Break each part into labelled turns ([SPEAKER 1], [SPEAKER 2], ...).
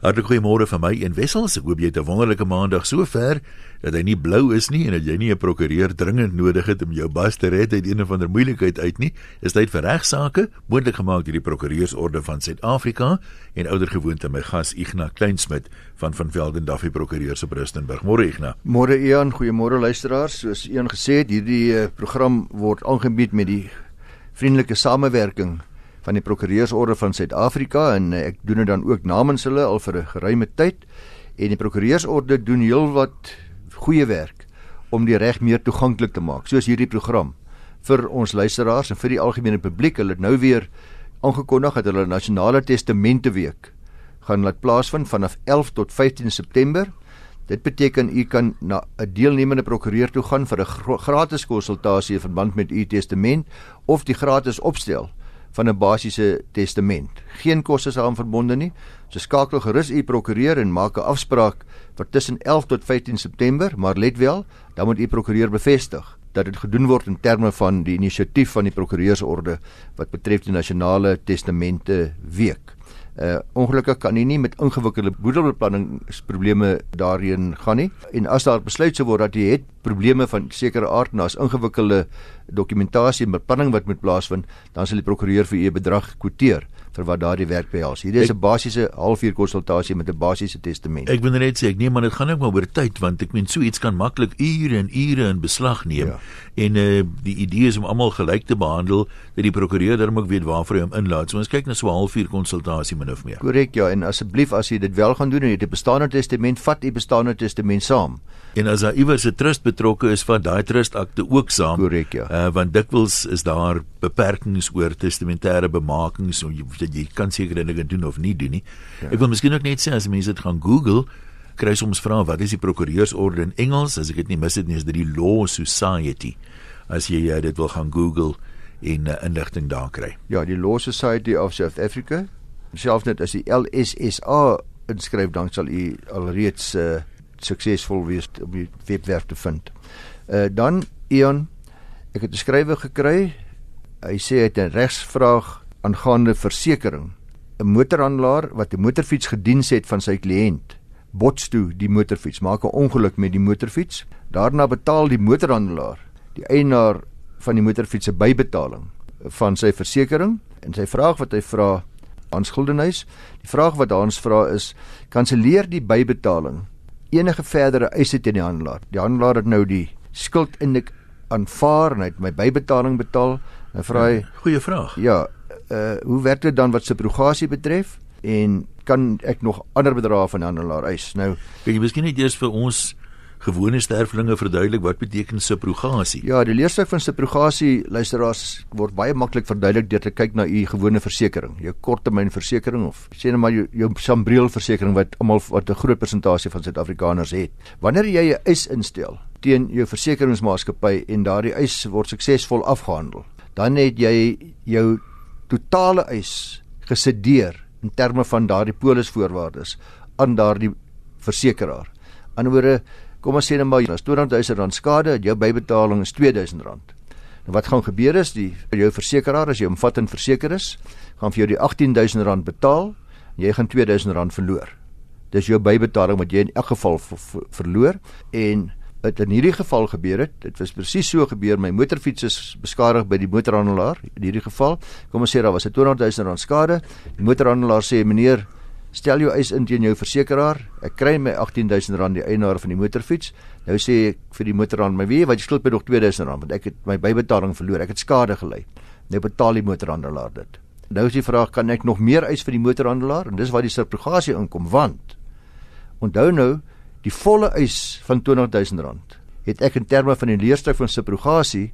[SPEAKER 1] Hartlik goeiemôre van my en Wessels. Ek hoop jy het 'n wonderlike maandag sover dat hy nie blou is nie en dat jy nie 'n prokureur dringend nodig het om jou bas te red uit een of ander moeilikheid uit nie. Is tyd vir regsaake, moontlik gemaak deur die Prokureursorde van Suid-Afrika en oudergewoonte my gas Ignas Kleinsmid van van Velden Duffy Prokureurs op Rustenburg. Môre Ignas.
[SPEAKER 2] Môre Ian, goeiemôre luisteraars. Soos Ian gesê het, hierdie uh, program word aangebied met die vriendelike samewerking van die Prokureursorde van Suid-Afrika en uh, ek doen dit dan ook namens hulle al vir 'n geruime tyd en die Prokureursorde doen heelwat goeie werk om die reg meer toeganklik te maak soos hierdie program vir ons luisteraars en vir die algemene publiek. Hulle het nou weer aangekondig dat hulle nasionale testamente week gaan laat plaasvind vanaf 11 tot 15 September. Dit beteken u kan na 'n deelnemende prokureur toe gaan vir 'n gratis konsultasie in verband met u testament of die gratis opstel van 'n basiese testament. Geen koste daaraan verbonde nie. So skakel gerus u prokureur en maak 'n afspraak vir tussen 11 tot 15 September, maar let wel, dan moet u prokureur bevestig dat dit gedoen word in terme van die inisiatief van die prokureursorde wat betref die nasionale testamente week. Uh ongelukkig kan jy nie met ingewikkelde boedelbeplanningsprobleme daarin gaan nie. En as daar besluit sou word dat jy het probleme van sekere aard en daar's ingewikkelde dokumentasie en beplanning wat moet plaasvind, dan sal die prokureur vir u 'n bedrag kwoteer vir wat daardie werk behels. Hierdie is 'n basiese halfuur konsultasie met 'n basiese testament.
[SPEAKER 1] Ek wil net sê ek neem maar dit gaan ook maar oor tyd want ek meen so iets kan maklik ure en ure in beslag neem. Ja. En uh die idee is om almal gelyk te behandel dat die prokureur dan ook weet waarvoor hy hom inlaat. So ons kyk na so 'n halfuur konsultasie min of meer.
[SPEAKER 2] Korrek ja en asseblief as jy dit wel gaan doen en jy het 'n bestaande testament, vat u bestaande testament saam.
[SPEAKER 1] En as daar iewers 'n trust betrokke is, vat daai trust akte ook saam.
[SPEAKER 2] Korrek ja.
[SPEAKER 1] Uh want dikwels is daar beperkings oor testamentêre bemakings so jy, jy kan seker dinge doen of nie doen nie. Ja. Ek wil miskien ook net sê as mense dit gaan Google kry soms vra wat is die prokureursorde in Engels as ek dit nie mis het nie is dit die Law Society. As jy uh, dit wil gaan Google en uh, inligting daar kry.
[SPEAKER 2] Ja, die Law Society of South Africa. Selfs net as die LSSA inskryf dan sal u alreeds uh, suksesvol wees om die webwerf te vind. Uh dan Ian, ek het 'n skrywe gekry. Hy sê hy het 'n regsvraag aangaande versekerings. 'n Motorhandelaar wat 'n motorfiets gediens het van sy kliënt, bots toe die motorfiets, maak 'n ongeluk met die motorfiets. Daarna betaal die motorhandelaar die eienaar van die motorfiets se bybetaling van sy versekerings en sy vraag wat hy vra aan skuldenis, die vraag wat ons vra is, kanselleer die bybetaling enige verdere eise teen die handelaar. Die handelaar het nou die skuld indik aanvaar en hy het my bybetaling betaal. Nou vra hy,
[SPEAKER 1] ja, goeie vraag.
[SPEAKER 2] Ja, uh hoe werk dit dan wat subrogasie betref en kan ek nog ander bedrae van handelaar eis? Nou,
[SPEAKER 1] kan jy miskien net eers vir ons gewone sterflinge verduidelik wat beteken subrogasie?
[SPEAKER 2] Ja, die leerstuk van subrogasie luisteraars word baie maklik verduidelik deur te kyk na u gewone versekering, jou korttermynversekering of sê net maar jou, jou Sambreel versekering wat almal wat 'n groot persentasie van Suid-Afrikaners het. Wanneer jy 'n eis instel teen jou versekeringsmaatskappy en daardie eis word suksesvol afgehandel, dan het jy jou totale eis gesedeer in terme van daardie polisvoorwaardes aan daardie versekeraar. Anderswoorde kom ons sê net maar as 200 000 rand skade, jou bybetaling is 2000 rand. Nou wat gaan gebeur is die jou versekeraar as jy omvattend verseker is, gaan vir jou die 18000 rand betaal en jy gaan 2000 rand verloor. Dis jou bybetaling wat jy in elk geval verloor en wat in hierdie geval gebeur het, dit was presies so gebeur, my motorfiets is beskadig by die motorhandelaar in hierdie geval. Kom ons sê daar was 'n 200 000 rand skade. Die motorhandelaar sê meneer Stel jou eis in teen jou versekeraar. Ek kry my R18000 die eienaar van die motorfiets. Nou sê ek vir die motorhandelaar, "My wie, wat jy skuld my nog R2000 want ek het my bybetaling verloor. Ek het skade gely." Nou betaal die motorhandelaar dit. Nou is die vraag, kan ek nog meer eis vir die motorhandelaar? En dis waar die subrogasie inkom want onthou nou, die volle eis van R20000 het ek in terme van die leerstuk van subrogasie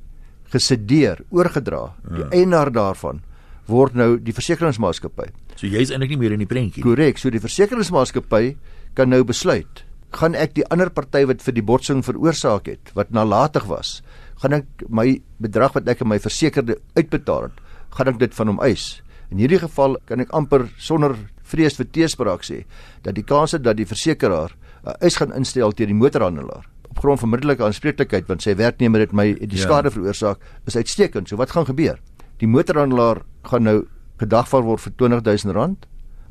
[SPEAKER 2] gesedeer, oorgedra. Die ja. eienaar daarvan word nou die versekeringsmaatskappy.
[SPEAKER 1] So jy's eintlik nie meer in die prentjie
[SPEAKER 2] nie. Korrek, so die versekeringsmaatskappy kan nou besluit, gaan ek die ander party wat vir die botsing veroorsaak het, wat nalatig was, gaan ek my bedrag wat ek aan my versekerde uitbetaal het, gaan ek dit van hom eis. In hierdie geval kan ek amper sonder vrees vir teespraak sê dat die kans dat die versekeraar uh, eis gaan instel teen die motorhandelaar op grond van middelike aanspreeklikheid want sy werknemer het my die ja. skade veroorsaak is uitstekend. So wat gaan gebeur? Die motorhandelaar gaan nou gedagvaar word vir R20000.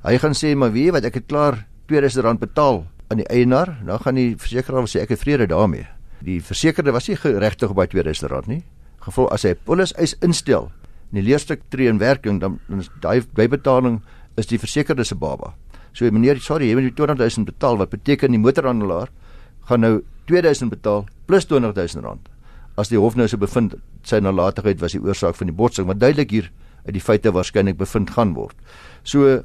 [SPEAKER 2] Hy gaan sê maar weet wat ek het klaar R2000 betaal aan die eienaar, dan gaan die versekeraar sê ek het vrede daarmee. Die versekerde was nie geregtig op daai R2000 nie. Gevolg as hy 'n polis eis instel, en die leerstuk tree in werking, dan dan is daai bybetaling is die versekerde se baba. So meneer, sorry, jy moet die 20000 betaal wat beteken die motorhandelaar gaan nou 2000 betaal plus 20000 rand. As die hof nou so bevind sy nalatigheid was die oorsaak van die botsing, wat duidelik hier uit die feite waarskynlik bevind gaan word. So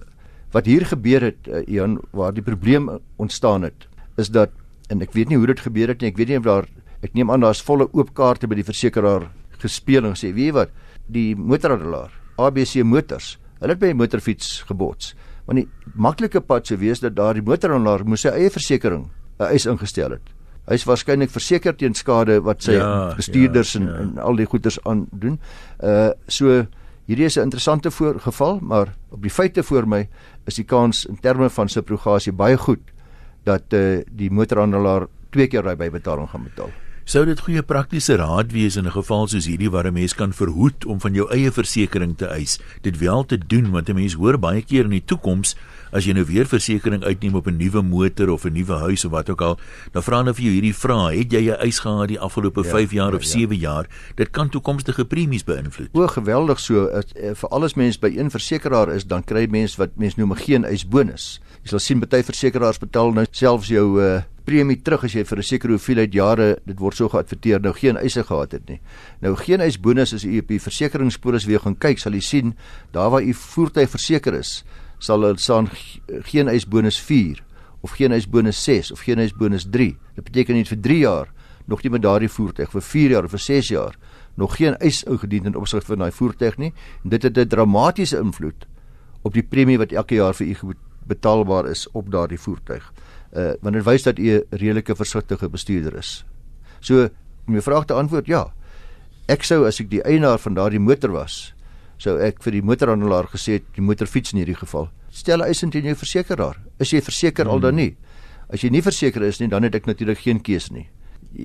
[SPEAKER 2] wat hier gebeur het, uh, Ian, waar die probleem ontstaan het, is dat en ek weet nie hoe dit gebeur het nie. Ek weet nie of daar ek neem aan daar's volle oop kaarte by die versekeraar gespeel en gesê, "Weet jy wat? Die motorhandelaar, ABC Motors, hulle het by 'n motorfiets gebots." Want die maklike pad sou wees dat daardie motorhandelaar moes sy eie versekerings 'n eis ingestel het. Hy is waarskynlik verseker teen skade wat sy ja, bestuurders ja, ja. En, en al die goeders aan doen. Uh so hierdie is 'n interessante voorgeval, maar op die feite voor my is die kans in terme van subrogasie baie goed dat uh die motorhandelaar twee keer daai bybetaling gaan betaal.
[SPEAKER 1] Sou dit goeie praktiese raad wees in 'n geval soos hierdie waar 'n mens kan verhoed om van jou eie versekerings te eis, dit wel te doen want 'n mens hoor baie keer in die toekoms as jy nou weer versekerings uitneem op 'n nuwe motor of 'n nuwe huis of wat ook al, dan vra hulle vir jou hierdie vraag: "Het jy 'n eis gehad die afgelope 5 ja, jaar ja, of 7 ja. jaar?" Dit kan toekomstige premies beïnvloed.
[SPEAKER 2] O, geweldig so. Eh, vir alles mens by een versekeraar is, dan kry mens wat mens noem 'n geen eis bonus. Jy sal sien baie versekeraars betaal nou selfs jou uh, premie terug as jy vir 'n sekere hoeveelheid jare dit word so geadverteer nou geen eise gehad het nie. Nou geen eis bonus as u op die versekeringspolis weer gaan kyk, sal u sien daar waar u voertuig verseker is, sal dit staan geen eis bonus 4 of geen eis bonus 6 of geen eis bonus 3. Dit beteken net vir 3 jaar nog nie met daardie voertuig vir 4 jaar of vir 6 jaar nog geen eis ingedien in opsig van daai voertuig nie. En dit het 'n dramatiese invloed op die premie wat elke jaar vir u betaalbaar is op daardie voertuig uh want dit wys dat u 'n redelike versigtige bestuurder is. So om jou vraag te antwoord, ja. Ek sou as ek die eienaar van daardie motor was, sou ek vir die motorhandelaar gesê het, die motorfiets in hierdie geval, stel eis teen jou versekeraar. Is jy verseker hmm. al dan nie? As jy nie verseker is nie, dan het ek natuurlik geen keuse nie.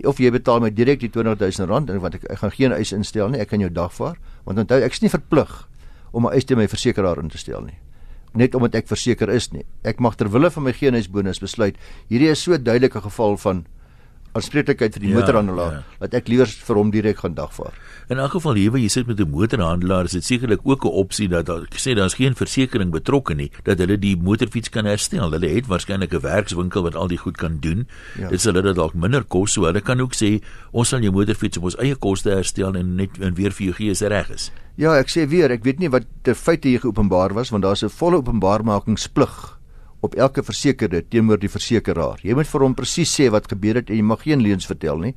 [SPEAKER 2] Of jy betaal my direk die 20000 rand en want ek, ek gaan geen eis instel nie, ek kan jou dagvaar, want onthou ek is nie verplig om 'n eis teen my versekeraar in te stel nie net omdat ek verseker is nie. Ek mag ter wille van my geenhuisbonus besluit. Hierdie is so duidelike geval van aanspreeklikheid vir die ja, motorhandelaar ja. dat ek liewer vir hom direk gaan dagvaar.
[SPEAKER 1] In elk geval hier waar jy sit met 'n motorhandelaar, is dit sekerlik ook 'n opsie dat ek sê daar's geen versekerings betrokke nie dat hulle die motorfiets kan herstel. Hulle het waarskynlik 'n werkswinkel wat al die goed kan doen. Ja. Dit sal hulle dalk minder kos, so hulle kan ook sê ons sal jou motorfiets op ons eie koste herstel en net en weer vir jou gee as dit reg is.
[SPEAKER 2] Ja, ek sê weer, ek weet nie wat die feite hier geopenbaar was want daar's 'n volle openbaarmakingsplig op elke versekerde teenoor die versekeraar. Jy moet vir hom presies sê wat gebeur het en jy mag geen leuns vertel nie.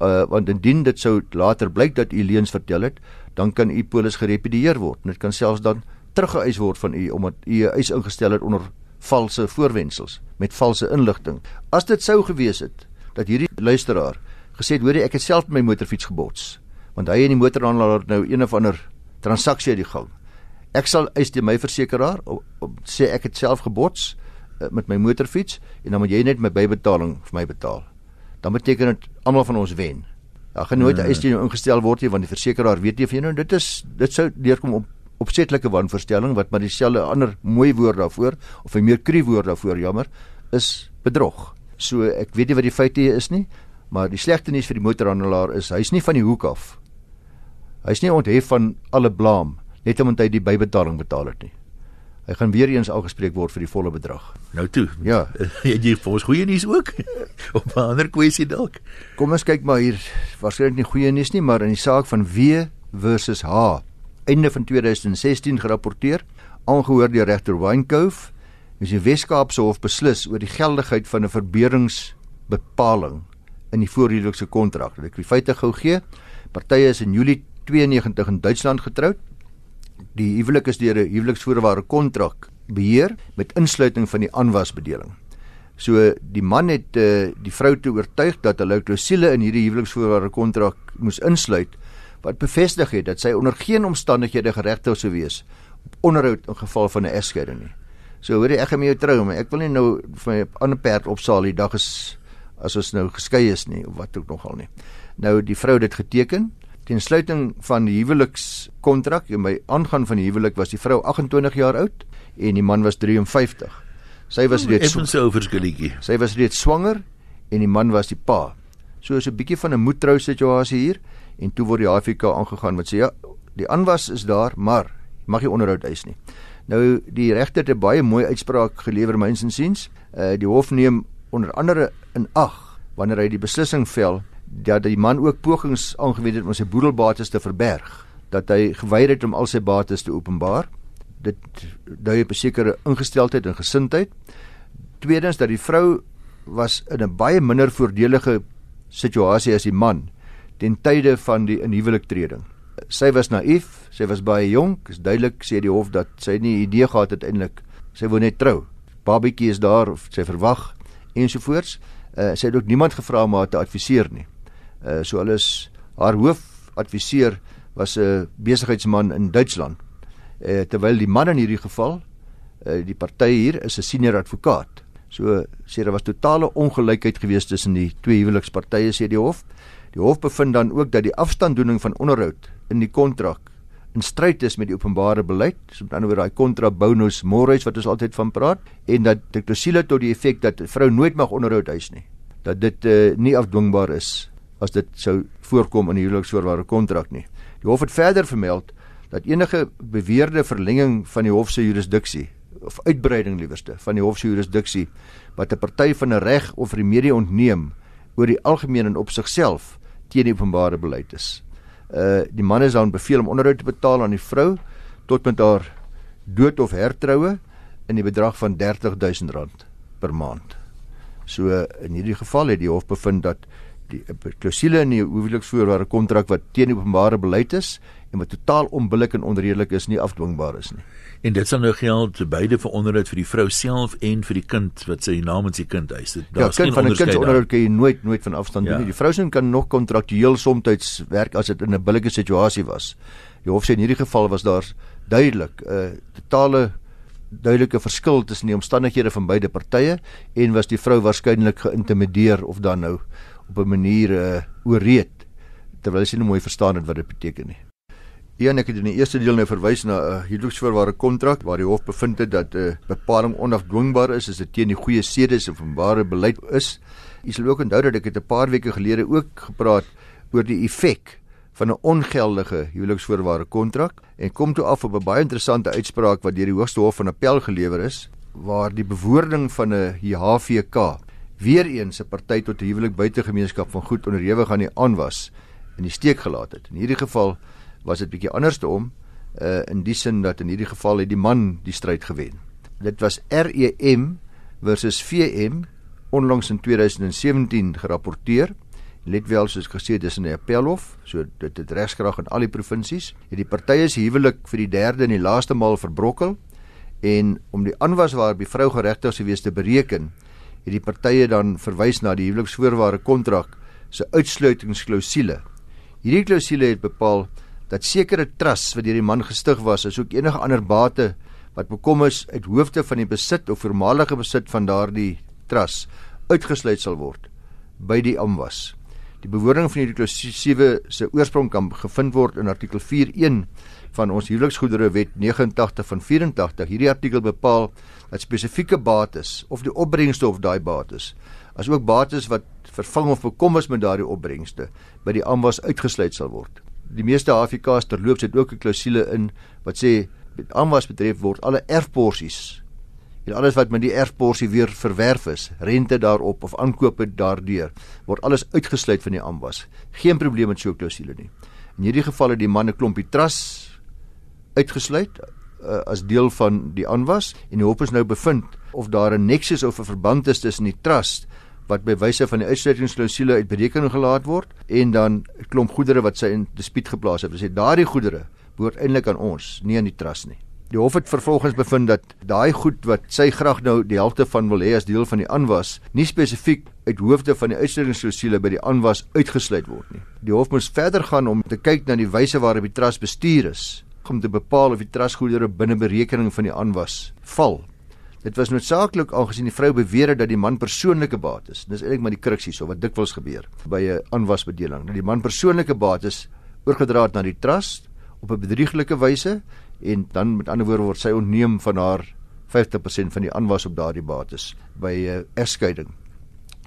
[SPEAKER 2] Uh want indien dit sou later blyk dat u leuns vertel het, dan kan u polis gerepedieer word. Dit kan selfs dan teruggeëis word van u omdat u 'n eis ingestel het onder valse voorwendsels met valse inligting. As dit sou gewees het dat hierdie luisteraar gesê het, "Hoerie, ek het self my motorfiets gebots." Want hy en die motorhandelaar nou een of ander transaksie uit die gang. Ek sal eis teen my versekeraar sê ek het self gebots met my motorfiets en dan moet jy net my bybetaling vir my betaal. Dan beteken dit almal van ons wen. Daar gaan nooit 'n nee. eis teen jou ingestel word nie want die versekeraar weet nie of jy nou dit is dit sou deurkom op opsetlike wanvoorstelling wat maar dieselfde ander mooi woord daarvoor of 'n meer kru woord daarvoor jammer is bedrog. So ek weet nie wat die feite is nie, maar die slegte nuus vir die motorhandelaar is hy's nie van die hoek af. Hy's nie onthef van alle blame net omdat hy die bybetaling betaal het nie. Hy gaan weer eens aangespreek word vir die volle bedrag.
[SPEAKER 1] Nou toe. Ja, het jy vir ons goeie nuus ook? Op 'n ander kwessie dalk.
[SPEAKER 2] Kom ons kyk maar hier. Waarskynlik nie goeie nuus nie, maar in die saak van W versus H einde van 2016 gerapporteer, aangehoor deur regter Weinkoof, is die Wes-Kaapse Hof beslis oor die geldigheid van 'n verbeuringsbepaling in die voorhuwelikse kontrak. Ek wil feite gou gee. Partye is in Julie 92 in Duitsland getroud die huwelik is deur 'n huweliksvoorwaarde kontrak beheer met insluiting van die aanwasbedeling. So die man het uh, die vrou te oortuig dat hulle klousule in hierdie huweliksvoorwaarde kontrak moes insluit wat bevestig het dat sy onder geen omstandighede geregtig sou wees op onderhoud in geval van 'n egskeiding nie. So hoor jy ek gaan met jou trou, maar ek wil nie nou vir 'n ander perd opsaal die dag is as ons nou geskei is nie of wat ook nogal nie. Nou die vrou het dit geteken Ten sluiting van die huwelikskontrak en by aangaan van die huwelik was die vrou 28 jaar oud en die man was 53. Sy was reeds
[SPEAKER 1] so verskilletjie.
[SPEAKER 2] Sy was reeds swanger en die man was die pa. So is 'n bietjie van 'n moedtrou situasie hier en toe word die HFK aangegaan wat sê ja, die aanwas is daar, maar mag jy onderhoud eis nie. Nou die regter het 'n baie mooi uitspraak gelewer myns insiens. Uh die hof neem onder andere in ag wanneer hy die beslissing vel dat die man ook pogings aangewend het om sy boedelbates te verberg, dat hy geweier het om al sy bates te openbaar. Dit dui op 'n sekere ingesteldheid en gesindheid. Tweedens dat die vrou was in 'n baie minder voordelige situasie as die man ten tye van die inhuweliktreding. Sy was naïef, sy was baie jonk, is duidelik sê die hof dat sy nie idee gehad het eintlik sy wou net trou. Babietjie is daar of sy verwag ensovoorts. Uh, sy het ook niemand gevra om haar te adviseer nie. Uh so alles haar hoof adviseer was 'n uh, besigheidsman in Duitsland. Uh terwyl die man in hierdie geval uh die party hier is 'n senior advokaat. So sê daar was totale ongelykheid gewees tussen die twee huwelikspartye sê die hof. Die hof bevind dan ook dat die afstanddoening van onderhoud in die kontrak in stryd is met die openbare beleid, so met ander woorde daai kontra bonus mores wat ons altyd van praat en dat die klousule tot die effek dat 'n vrou nooit mag onderhoud eis nie. Dat dit uh, nie afdwingbaar is as dit sou voorkom in 'n huweliksvoorwaarde kontrak nie. Die hof het verder vermeld dat enige beweerde verlenging van die hof se jurisdiksie of uitbreiding liewerste van die hof se jurisdiksie wat 'n party van 'n reg of remedie ontneem oor die algemeen en op sigself teen die openbare beleid is. Uh die man is dan beveel om onderhoud te betaal aan die vrou tot met haar dood of hertroue in die bedrag van R30000 per maand. So in hierdie geval het die hof bevind dat die klousule in die huweliksvoorwaarde kontrak wat teen openbare beleid is en wat totaal onbillik en onredelik is nie afdwingbaar is nie.
[SPEAKER 1] En dit sal nou geld beide vir onderhoud vir die vrou self en vir die kind wat sy namens die kind eis.
[SPEAKER 2] Dit daar's ja, geen van 'n kind se onderhoud kan jy nooit nooit van afstand ja. doen nie. Die vrou se kan nog kontraktueel soms werk as dit in 'n billike situasie was. Die hof sê in hierdie geval was daar duidelik 'n uh, totale duidelike verskil tussen die omstandighede van beide partye en was die vrou waarskynlik geïntimideer of dan nou op 'n manier uh, oorreed terwyl sy nie mooi verstaan het wat dit beteken nie. Ja, ek het in die eerste deel nou verwys na 'n uh, huweliksvoorwaarde kontrak waar die hof bevind het dat 'n uh, bepaling onafdwingbaar is as dit teen die goeie sedes en openbare beleid is. Jy sal ook onthou dat ek het 'n paar weke gelede ook gepraat oor die effek van 'n ongeldige huweliksvoorwaarde kontrak en kom toe af op 'n baie interessante uitspraak wat deur die Hoogste Hof van Appel gelewer is waar die bewoording van 'n HVK weer eens 'n party tot 'n huwelik buite gemeenskap van goed onderhewig aan die aanwas in die steek gelaat het. In hierdie geval was dit bietjie anderste om uh in die sin dat in hierdie geval het die man die stryd gewen. Dit was REM versus VM onlangs in 2017 gerapporteer. Let wel soos gesê dis in 'n appelhof, so dit het regskrag in al die provinsies. Het die partye se huwelik vir die derde en die laaste maal verbrokkel en om die aanwas waarop die vrou geregtig sou wees te bereken, het die partye dan verwys na die huweliksvoorwaarde kontrak se uitsluitingsklausule. Hierdie klausule het bepaal dat sekere trusts wat deur die man gestig was, asook enige ander bate wat bekom is uit hoofde van die besit of voormalige besit van daardie trust uitgesluit sal word by die amwas. Die bewoording van hierdie klausule se oorsprong kan gevind word in artikel 4.1 van ons huweliksgoedere wet 89 van 84. Hierdie artikel bepaal dat spesifieke bates of die opbrengste of daai bates asook bates wat vervang of bekom is met daardie opbrengste by die amwas uitgesluit sal word. Die meeste HFK's terloops het ook 'n klousule in wat sê amwas betref word alle erfporsies en alles wat met die erfporsie weer verwerf is, rente daarop of aankope daardeur, word alles uitgesluit van die amwas. Geen probleem met so 'n klousule nie. In hierdie geval het die man 'n klompie trust uitgesluit uh, as deel van die aanwas en die hof is nou bevind of daar 'n nexus of 'n verband is tussen die trust wat by wyse van die uitsluitingsklausule uit berekening gelaat word en dan 'n klomp goedere wat sy in dispuut geplaas het. Hulle sê daardie goedere behoort eintlik aan ons, nie aan die trust nie. Die hof het vervolgens bevind dat daai goed wat sy graag nou die helfte van wil hê as deel van die aanwas, nie spesifiek uit hoofde van die uitsluitingsklausule by die aanwas uitgesluit word nie. Die hof moes verder gaan om te kyk na die wyse waarop die trust bestuur is om te bepaal of die trustgoedere binne berekening van die aanwas val. Dit was noodsaaklik aangesien die vrou beweer het dat die man persoonlike bates. Dis eintlik maar die kruks hierso wat dikwels gebeur by 'n aanwasbedeling. Dat die man persoonlike bates oorgedra het na die trust op 'n bedrieglike wyse en dan met ander woorde word sy ontneem van haar 50% van die aanwas op daardie bates by 'n uh, egskeiding.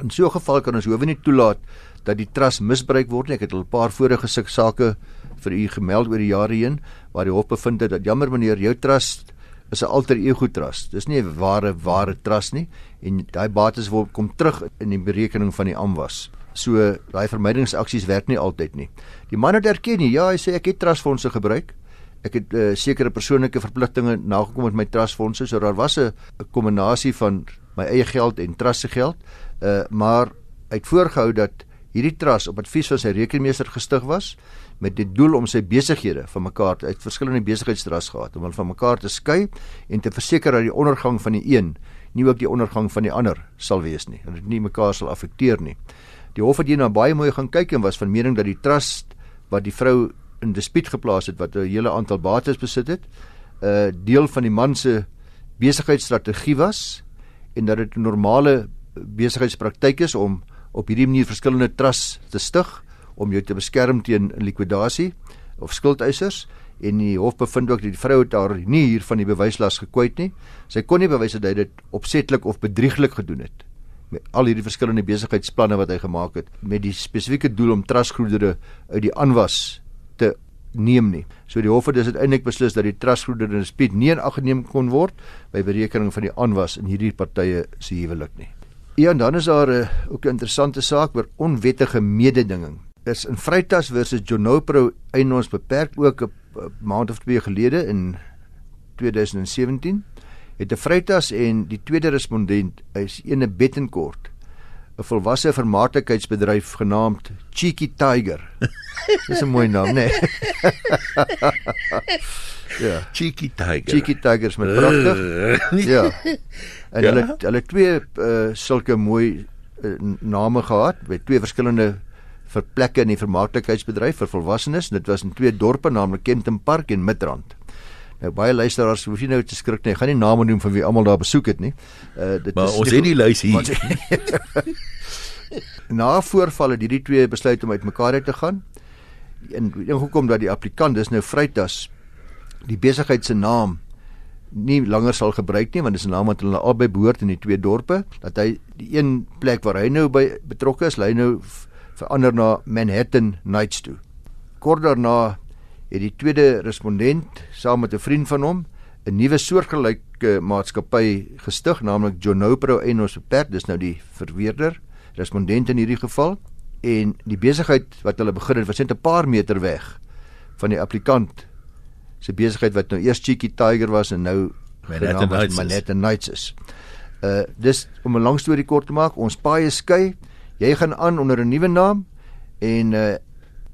[SPEAKER 2] In so 'n geval kan ons hoewe nie toelaat dat die trust misbruik word nie. Ek het al 'n paar vorige sake vir u gemeld oor die jare heen waar die hof bevind het dat jammer meneer, jou trust is 'n alter ego trust. Dis nie 'n ware ware trust nie en daai bates word kom terug in die berekening van die aanwas. So daai vermydingsaksies werk nie altyd nie. Die man het erken nie. Ja, hy sê ek het trustfondse gebruik. Ek het uh, sekere persoonlike verpligtinge nagekom met my trustfondse. So daar was 'n kombinasie van my eie geld en trust se geld. Uh maar hy het voorgehou dat hierdie trust op advies van sy rekenmeester gestig was met die doel om sy besighede van mekaar uit verskillende besigheidstrusts gehad om hulle van mekaar te skei en te verseker dat die ondergang van die een nie ook die ondergang van die ander sal wees nie. Dat dit nie mekaar sal affekteer nie. Die hof het hierna baie mooi gaan kyk en was van mening dat die trust wat die vrou in dispuut geplaas het wat 'n hele aantal bates besit het, 'n uh, deel van die man se besigheidsstrategie was en dat dit 'n normale besigheidspraktyk is om op hierdie manier verskillende trusts te stig om jou te beskerm teen likwidasie of skuldeisers en die hof bevind ook dat die vrou het haar nie hier van die bewyslas gekwyt nie. Sy kon nie bewys dat hy dit opsetlik of bedrieglik gedoen het met al hierdie verskillende besigheidsplanne wat hy gemaak het met die spesifieke doel om trustgoedere uit die aanwas te neem nie. So die hof het dus uiteindelik beslis dat die trustgoedere in dispuut nie aangeneem kon word by berekening van die aanwas in hierdie partye se huwelik nie. Ja, en dan is daar 'n eh, ook 'n interessante saak oor onwettige mededinging. Is in Vrytas versus Jonopro eienaars beperk ook 'n maand of twee gelede in 2017 het 'n Vrytas en die tweede respondent is ene Bettencourt 'n volwasse vermaaklikheidsbedryf genaamd Cheeky Tiger. Dis 'n mooi naam, né? Nee.
[SPEAKER 1] ja, Cheeky Tiger.
[SPEAKER 2] Cheeky Tigers met pragtig. ja. En ja? hulle hulle twee uh, sulke mooi uh, name gehad by twee verskillende vir plekke in die vermaaklikheidsbedryf vir volwassenes. Dit was in twee dorpe, naamlik Kenton Park en Midrand. Nou baie luisteraars hoef nie nou te skrik nie. Ek gaan nie name noem van wie almal daar besoek het nie.
[SPEAKER 1] Uh dit maar is ons het die lys hier.
[SPEAKER 2] Na voorval het hierdie twee besluit om uitmekaar uit te gaan. En ingekom dat die applikant dis nou Vrytas die besigheid se naam nie langer sal gebruik nie want dit is 'n naam wat hulle albei behoort in die twee dorpe dat hy die een plek waar hy nou by betrokke is, hy nou verander na Manhattan Nights toe. Kort daarna het die tweede respondent saam met 'n vriend van hom 'n nuwe soortgelyke maatskappy gestig, naamlik Jonopro Enos Beperk, dis nou die verweerder respondent in hierdie geval en die besigheid wat hulle begin het was net 'n paar meter weg van die applikant se besigheid wat nou eers Cheeky Tiger was en nou Manhattan Nights is. Uh dis om 'n lang storie kort te maak, ons paai skei. Jy gaan aan onder 'n nuwe naam en uh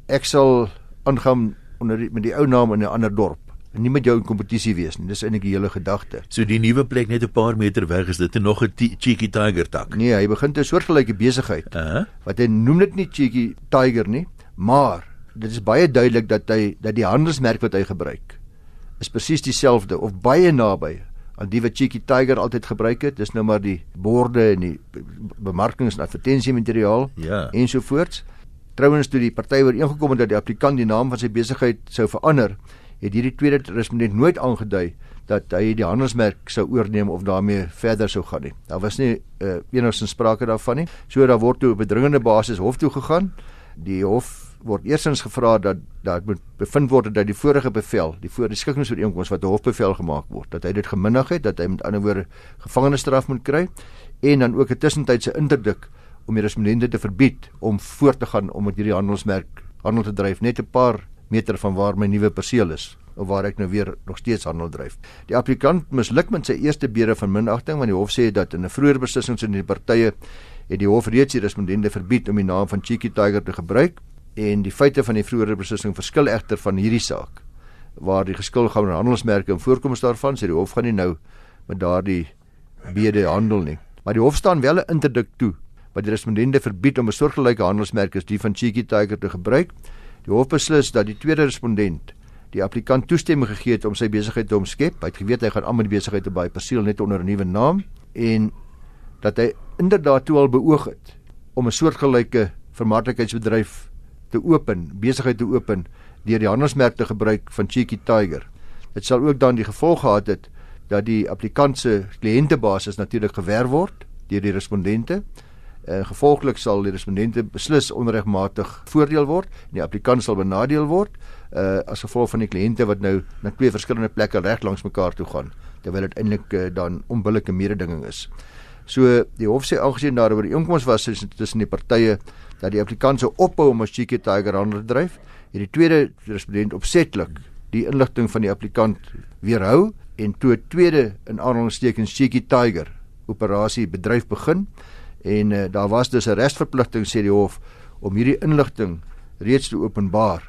[SPEAKER 2] ek sal aangaan onder die, met die ou naam in 'n ander dorp en nie met jou in kompetisie wees nie. Dis eintlik die hele gedagte.
[SPEAKER 1] So die nuwe plek net 'n paar meter weg is dit nog 'n cheeky tiger tak.
[SPEAKER 2] Nee, hy begin 'n soortgelyke besigheid. Uh -huh. Wat hy noem dit nie cheeky tiger nie, maar dit is baie duidelik dat hy dat die handelsmerk wat hy gebruik is presies dieselfde of baie naby aan die wat cheeky tiger altyd gebruik het. Dis nou maar die borde en die bemarkings en advertensiemateriaal ja. ensovoorts. Trouwens toe die party ooreengekom het dat die applikant die naam van sy besigheid sou verander, het hierdie tweede respondent nooit aangedui dat hy die handelsmerk sou oorneem of daarmee verder sou gaan nie. Daar was nie uh, enigsins sprake daarvan nie. So daar word toe op 'n dringende basis hof toe gegaan. Die hof word eersins gevra dat dat moet bevind word dat die vorige bevel, die voor die skikkingsooreenkoms wat 'n hofbevel gemaak word, dat hy dit geminnig het, dat hy met ander woorde gevangenisstraf moet kry en dan ook 'n tussentydse interdik om die respondente te verbied om voort te gaan om met hierdie handelsmerk handel te dryf net 'n paar meter van waar my nuwe perseel is of waar ek nou weer nog steeds handel dryf. Die applikant misluk met sy eerste bede van minagting want die hof sê dat in 'n vroeër beslissing tussen die partye het die hof reeds die respondente verbied om die naam van Cheeky Tiger te gebruik en die feite van die vroeër beslissing verskil egter van hierdie saak waar die geskil gaan oor handelsmerke en voorkoms daarvan sê die hof gaan nie nou met daardie bede handel nie. Maar die hof staan wel 'n interdik toe wat die respondente verbied om 'n soortgelyke handelsmerk as die van Cheeky Tiger te gebruik. Die hof beslis dat die tweede respondent die applikant toestemming gegee het om sy besigheid te omskep. Hy het geweet hy gaan aan met die besigheid te baie perseel net onder 'n nuwe naam en dat hy inderdaad toe al beoog het om 'n soortgelyke vermaaklikheidsbedryf te open, besigheid te open deur die handelsmerk te gebruik van Cheeky Tiger. Dit sal ook dan die gevolg gehad het dat die applikant se kliëntebasis natuurlik gewerf word deur die respondente. En gevolglik sal die respondente beslis onregmatig voordeel word en die applikant sal benadeel word uh as gevolg van die kliënte wat nou na twee verskillende plekke reg langs mekaar toe gaan terwyl dit eintlik uh, dan onbillike mededinging is. So die hof sê aangesien daar oor die inkomste was tussen die partye dat die applikant se ophou om as Cheeky Tiger handel dryf, het die tweede respondent opsetlik die inligting van die applikant weerhou en toe 'n tweede in aanhalingstekens Cheeky Tiger operasie bedryf begin en uh, daar was dus 'n resverpligting sê die hof om hierdie inligting reeds te openbaar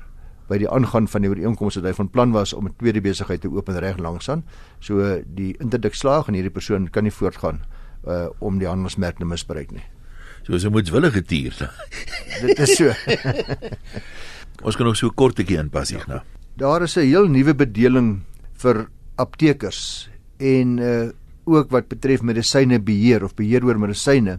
[SPEAKER 2] by die aangaan van die ooreenkoms wat hy van plan was om 'n tweede besigheid te open reg langsaan. So die interdik slaag en hierdie persoon kan nie voortgaan uh om die handelsmerk te misbruik nie.
[SPEAKER 1] So is 'n moedswillige dier.
[SPEAKER 2] Dit is so.
[SPEAKER 1] Ons kan nog so kortetjie inpas hier nou.
[SPEAKER 2] Daar is 'n heel nuwe bedeling vir aptekers en uh ook wat betref medisyne beheer of beheer oor medisyne.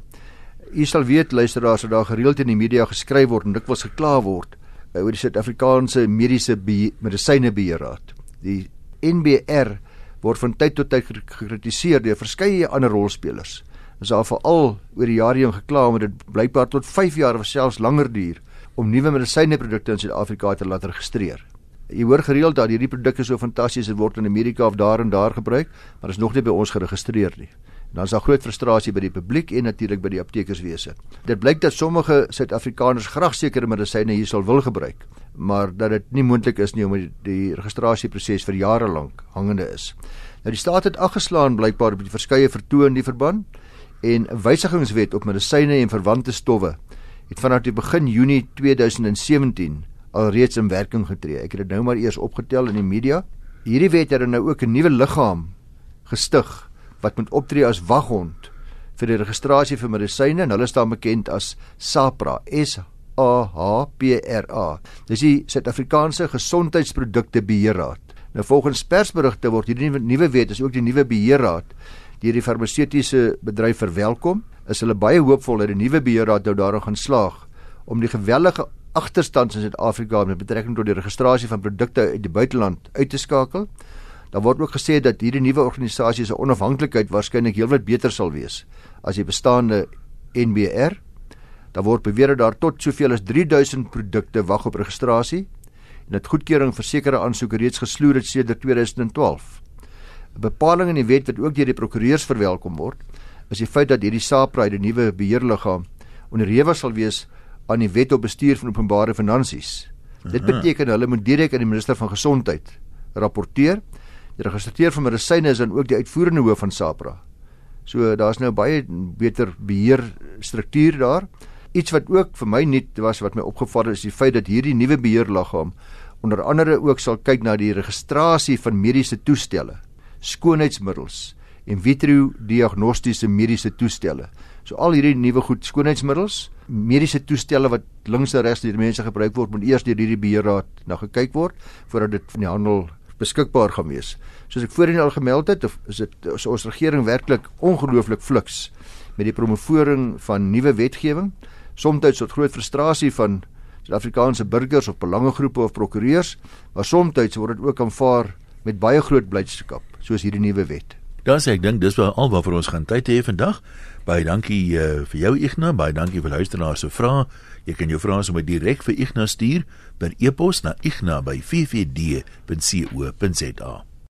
[SPEAKER 2] U sal weet luisteraars dat daar gereeld in die media geskryf word en dikwels gekla word uh, oor die Suid-Afrikaanse Mediese Medisyne Beheerraad. Die NBR word van tyd tot tyd gekritiseer deur verskeie ander rolspelers. Ons het veral oor die jare heen gekla omdat dit blykbaar tot 5 jaar of selfs langer duur om nuwe medisyneprodukte in Suid-Afrika te laat registreer. Jy hoor gereeld dat hierdie produkte so fantasties word in Amerika of daar en daar gebruik, maar is nog nie by ons geregistreer nie. Dan is daar groot frustrasie by die publiek en natuurlik by die aptekerswese. Dit blyk dat sommige Suid-Afrikaners graag sekere medisyne hier sal wil gebruik, maar dat dit nie moontlik is nie omdat die registrasieproses vir jare lank hangende is. Nou die staat het afgeslaan blykbaar op die verskeie vertoë in die verband en 'n wysigingswet op medisyne en verwante stowwe het vanaf die begin Junie 2017 alreeds in werking getree. Ek het dit nou maar eers opgetel in die media. Hierdie wet het nou ook 'n nuwe liggaam gestig wat moet optree as waghond vir die registrasie vir medisyne en hulle staan bekend as SAPRA. S A H P R A. Dis die Suid-Afrikaanse Gesondheidsprodukte Beheerraad. Nou volgens persberigte word hierdie nuwe wet is ook die nuwe beheerraad deur die farmaseutiese bedryf verwelkom. Is hulle baie hoopvol dat die nuwe beheerraad nou daarin gaan slaag om die gewellige agterstand in Suid-Afrika met betrekking tot die registrasie van produkte uit die buiteland uit te skakel. Daar word ook gesê dat hierdie nuwe organisasie se onafhanklikheid waarskynlik heelwat beter sal wees as die bestaande NBR. Daar word beweer dat daar tot soveel as 3000 produkte wag op registrasie en dit goedkeuring vir sekere aansoeke reeds gesloer het sedert 2012. 'n Bepaling in die wet wat ook deur die prokureurs verwelkom word, is die feit dat hierdie SAPRA, die nuwe beheerliggaam, onderhewig sal wees aan die wet op bestuur van openbare finansies. Dit beteken hulle moet direk aan die minister van gesondheid rapporteer. Die registreer van medisyne is dan ook die uitvoerende hoof van SAPRA. So daar's nou baie beter beheer struktuur daar. Iets wat ook vir my nuut was wat my opgeval het is die feit dat hierdie nuwe beheerliggaam onder andere ook sal kyk na die registrasie van mediese toestelle, skoonheidsmiddels en vitro diagnostiese mediese toestelle. So al hierdie nuwe goed skoonheidsmiddels, mediese toestelle wat links en regs deur mense gebruik word, moet eers deur hierdie beheerraad na gekyk word voordat dit van die handel beskikbaar gaan wees. Soos ek voorheen al gemeld het, is dit is ons regering werklik ongelooflik fliks met die promovering van nuwe wetgewing, soms tot groot frustrasie van Suid-Afrikaanse burgers of belangegroepe of prokureurs, maar soms word dit ook aanvaar met baie groot blydskap, soos hierdie nuwe wet.
[SPEAKER 1] Dan sê ek dink dis wel alwaar vir ons gaan tyd hê vandag. Baie dankie uh, vir jou Ignas, baie dankie vir luisteraars se vrae. Jy kan jou vrae sommer direk vir Ignas stuur per e-pos na igna@ffd.co.za.